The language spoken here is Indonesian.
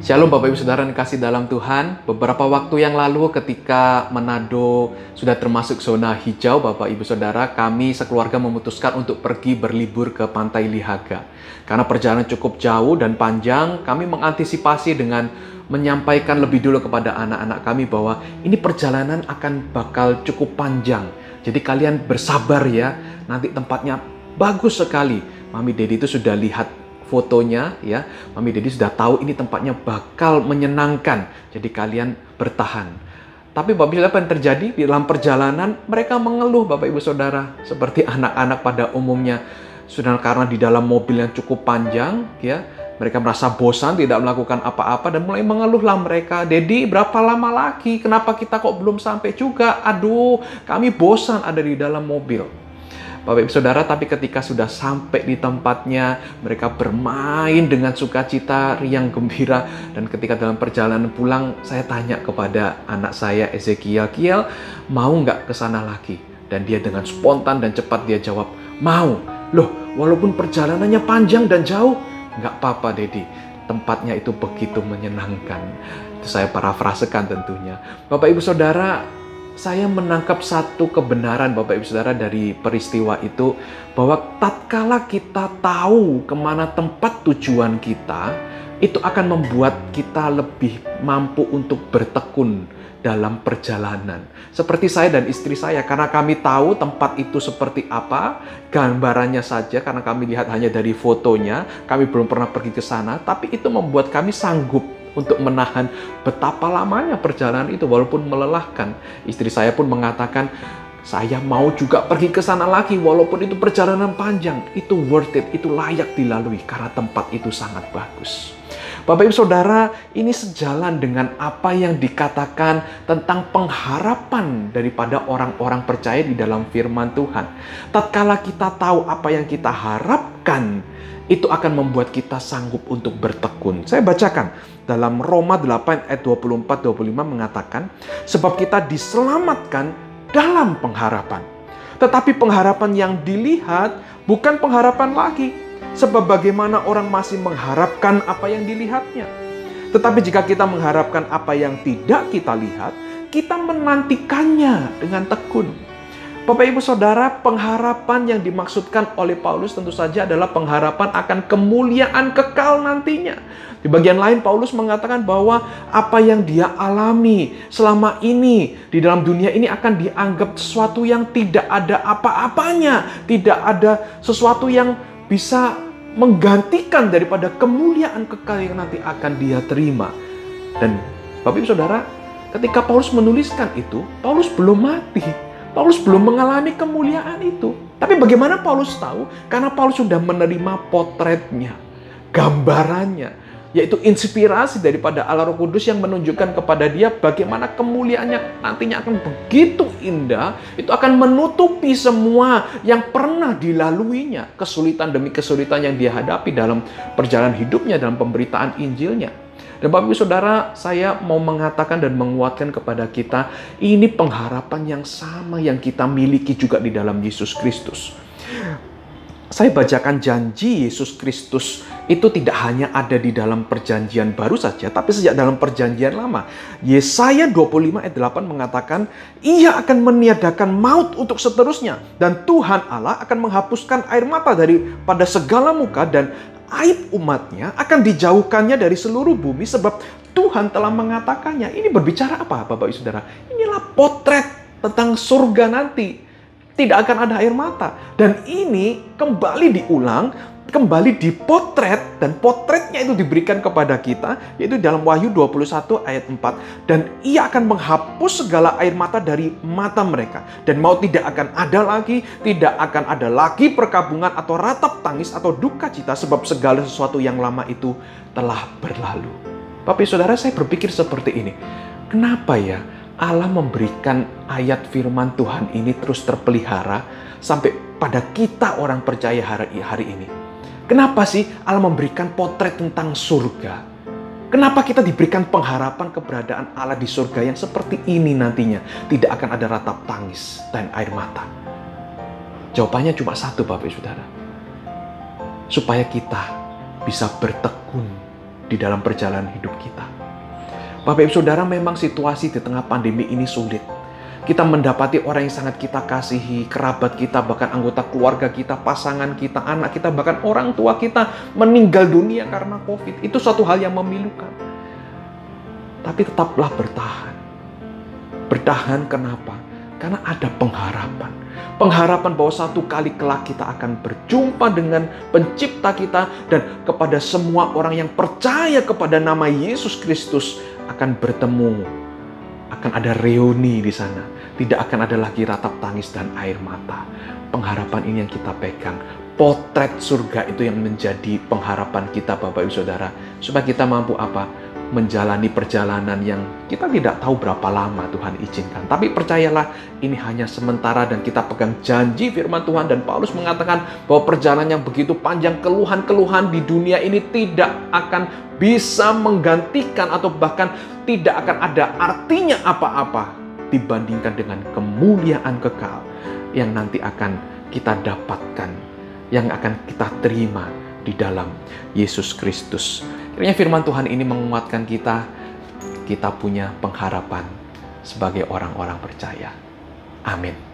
Shalom Bapak Ibu Saudara yang kasih dalam Tuhan. Beberapa waktu yang lalu ketika Manado sudah termasuk zona hijau Bapak Ibu Saudara, kami sekeluarga memutuskan untuk pergi berlibur ke Pantai Lihaga. Karena perjalanan cukup jauh dan panjang, kami mengantisipasi dengan menyampaikan lebih dulu kepada anak-anak kami bahwa ini perjalanan akan bakal cukup panjang. Jadi kalian bersabar ya, nanti tempatnya bagus sekali. Mami Dedi itu sudah lihat fotonya ya. Mami Dedi sudah tahu ini tempatnya bakal menyenangkan. Jadi kalian bertahan. Tapi Bapak Ibu apa yang terjadi? Di dalam perjalanan mereka mengeluh Bapak Ibu Saudara. Seperti anak-anak pada umumnya. Sudah karena di dalam mobil yang cukup panjang ya. Mereka merasa bosan tidak melakukan apa-apa dan mulai mengeluhlah mereka. Dedi berapa lama lagi? Kenapa kita kok belum sampai juga? Aduh kami bosan ada di dalam mobil Bapak Ibu Saudara, tapi ketika sudah sampai di tempatnya, mereka bermain dengan sukacita, riang gembira, dan ketika dalam perjalanan pulang, saya tanya kepada anak saya, Ezekiel, Kiel, mau nggak ke sana lagi? Dan dia dengan spontan dan cepat dia jawab, mau. Loh, walaupun perjalanannya panjang dan jauh, nggak apa-apa, Dedi. Tempatnya itu begitu menyenangkan. Itu saya parafrasekan tentunya. Bapak Ibu Saudara, saya menangkap satu kebenaran Bapak Ibu Saudara dari peristiwa itu bahwa tatkala kita tahu ke mana tempat tujuan kita, itu akan membuat kita lebih mampu untuk bertekun dalam perjalanan. Seperti saya dan istri saya, karena kami tahu tempat itu seperti apa, gambarannya saja karena kami lihat hanya dari fotonya, kami belum pernah pergi ke sana, tapi itu membuat kami sanggup untuk menahan betapa lamanya perjalanan itu walaupun melelahkan. Istri saya pun mengatakan, saya mau juga pergi ke sana lagi walaupun itu perjalanan panjang. Itu worth it, itu layak dilalui karena tempat itu sangat bagus. Bapak Ibu Saudara, ini sejalan dengan apa yang dikatakan tentang pengharapan daripada orang-orang percaya di dalam firman Tuhan. Tatkala kita tahu apa yang kita itu akan membuat kita sanggup untuk bertekun. Saya bacakan dalam Roma 8 ayat 24 25 mengatakan sebab kita diselamatkan dalam pengharapan. Tetapi pengharapan yang dilihat bukan pengharapan lagi sebab bagaimana orang masih mengharapkan apa yang dilihatnya. Tetapi jika kita mengharapkan apa yang tidak kita lihat, kita menantikannya dengan tekun. Bapak Ibu Saudara, pengharapan yang dimaksudkan oleh Paulus tentu saja adalah pengharapan akan kemuliaan kekal nantinya. Di bagian lain Paulus mengatakan bahwa apa yang dia alami selama ini di dalam dunia ini akan dianggap sesuatu yang tidak ada apa-apanya, tidak ada sesuatu yang bisa menggantikan daripada kemuliaan kekal yang nanti akan dia terima. Dan Bapak Ibu Saudara, ketika Paulus menuliskan itu, Paulus belum mati. Paulus belum mengalami kemuliaan itu. Tapi bagaimana Paulus tahu? Karena Paulus sudah menerima potretnya, gambarannya, yaitu inspirasi daripada Allah Roh Kudus yang menunjukkan kepada dia bagaimana kemuliaannya nantinya akan begitu indah, itu akan menutupi semua yang pernah dilaluinya, kesulitan demi kesulitan yang dia hadapi dalam perjalanan hidupnya, dalam pemberitaan Injilnya. Dan Bapak Ibu Saudara, saya mau mengatakan dan menguatkan kepada kita, ini pengharapan yang sama yang kita miliki juga di dalam Yesus Kristus. Saya bacakan janji Yesus Kristus itu tidak hanya ada di dalam perjanjian baru saja, tapi sejak dalam perjanjian lama. Yesaya 25 ayat 8 mengatakan, Ia akan meniadakan maut untuk seterusnya, dan Tuhan Allah akan menghapuskan air mata daripada segala muka, dan aib umatnya akan dijauhkannya dari seluruh bumi sebab Tuhan telah mengatakannya. Ini berbicara apa Bapak Ibu Saudara? Inilah potret tentang surga nanti. Tidak akan ada air mata. Dan ini kembali diulang kembali dipotret dan potretnya itu diberikan kepada kita yaitu dalam Wahyu 21 ayat 4 dan ia akan menghapus segala air mata dari mata mereka dan mau tidak akan ada lagi tidak akan ada lagi perkabungan atau ratap tangis atau duka cita sebab segala sesuatu yang lama itu telah berlalu. Bapak Saudara saya berpikir seperti ini. Kenapa ya Allah memberikan ayat firman Tuhan ini terus terpelihara sampai pada kita orang percaya hari, hari ini? Kenapa sih Allah memberikan potret tentang surga? Kenapa kita diberikan pengharapan keberadaan Allah di surga yang seperti ini nantinya? Tidak akan ada ratap tangis dan air mata. Jawabannya cuma satu Bapak Ibu Saudara. Supaya kita bisa bertekun di dalam perjalanan hidup kita. Bapak Ibu Saudara, memang situasi di tengah pandemi ini sulit. Kita mendapati orang yang sangat kita kasihi, kerabat kita, bahkan anggota keluarga kita, pasangan kita, anak kita, bahkan orang tua kita meninggal dunia karena COVID. Itu suatu hal yang memilukan. Tapi tetaplah bertahan. Bertahan kenapa? Karena ada pengharapan. Pengharapan bahwa satu kali kelak kita akan berjumpa dengan pencipta kita dan kepada semua orang yang percaya kepada nama Yesus Kristus akan bertemu. Akan ada reuni di sana. Tidak akan ada lagi ratap tangis dan air mata. Pengharapan ini yang kita pegang. Potret surga itu yang menjadi pengharapan kita Bapak Ibu Saudara. Supaya kita mampu apa? Menjalani perjalanan yang kita tidak tahu berapa lama Tuhan izinkan. Tapi percayalah ini hanya sementara dan kita pegang janji firman Tuhan dan Paulus mengatakan bahwa perjalanan yang begitu panjang keluhan-keluhan di dunia ini tidak akan bisa menggantikan atau bahkan tidak akan ada artinya apa-apa dibandingkan dengan kemuliaan kekal yang nanti akan kita dapatkan, yang akan kita terima di dalam Yesus Kristus. Kiranya firman Tuhan ini menguatkan kita, kita punya pengharapan sebagai orang-orang percaya. Amin.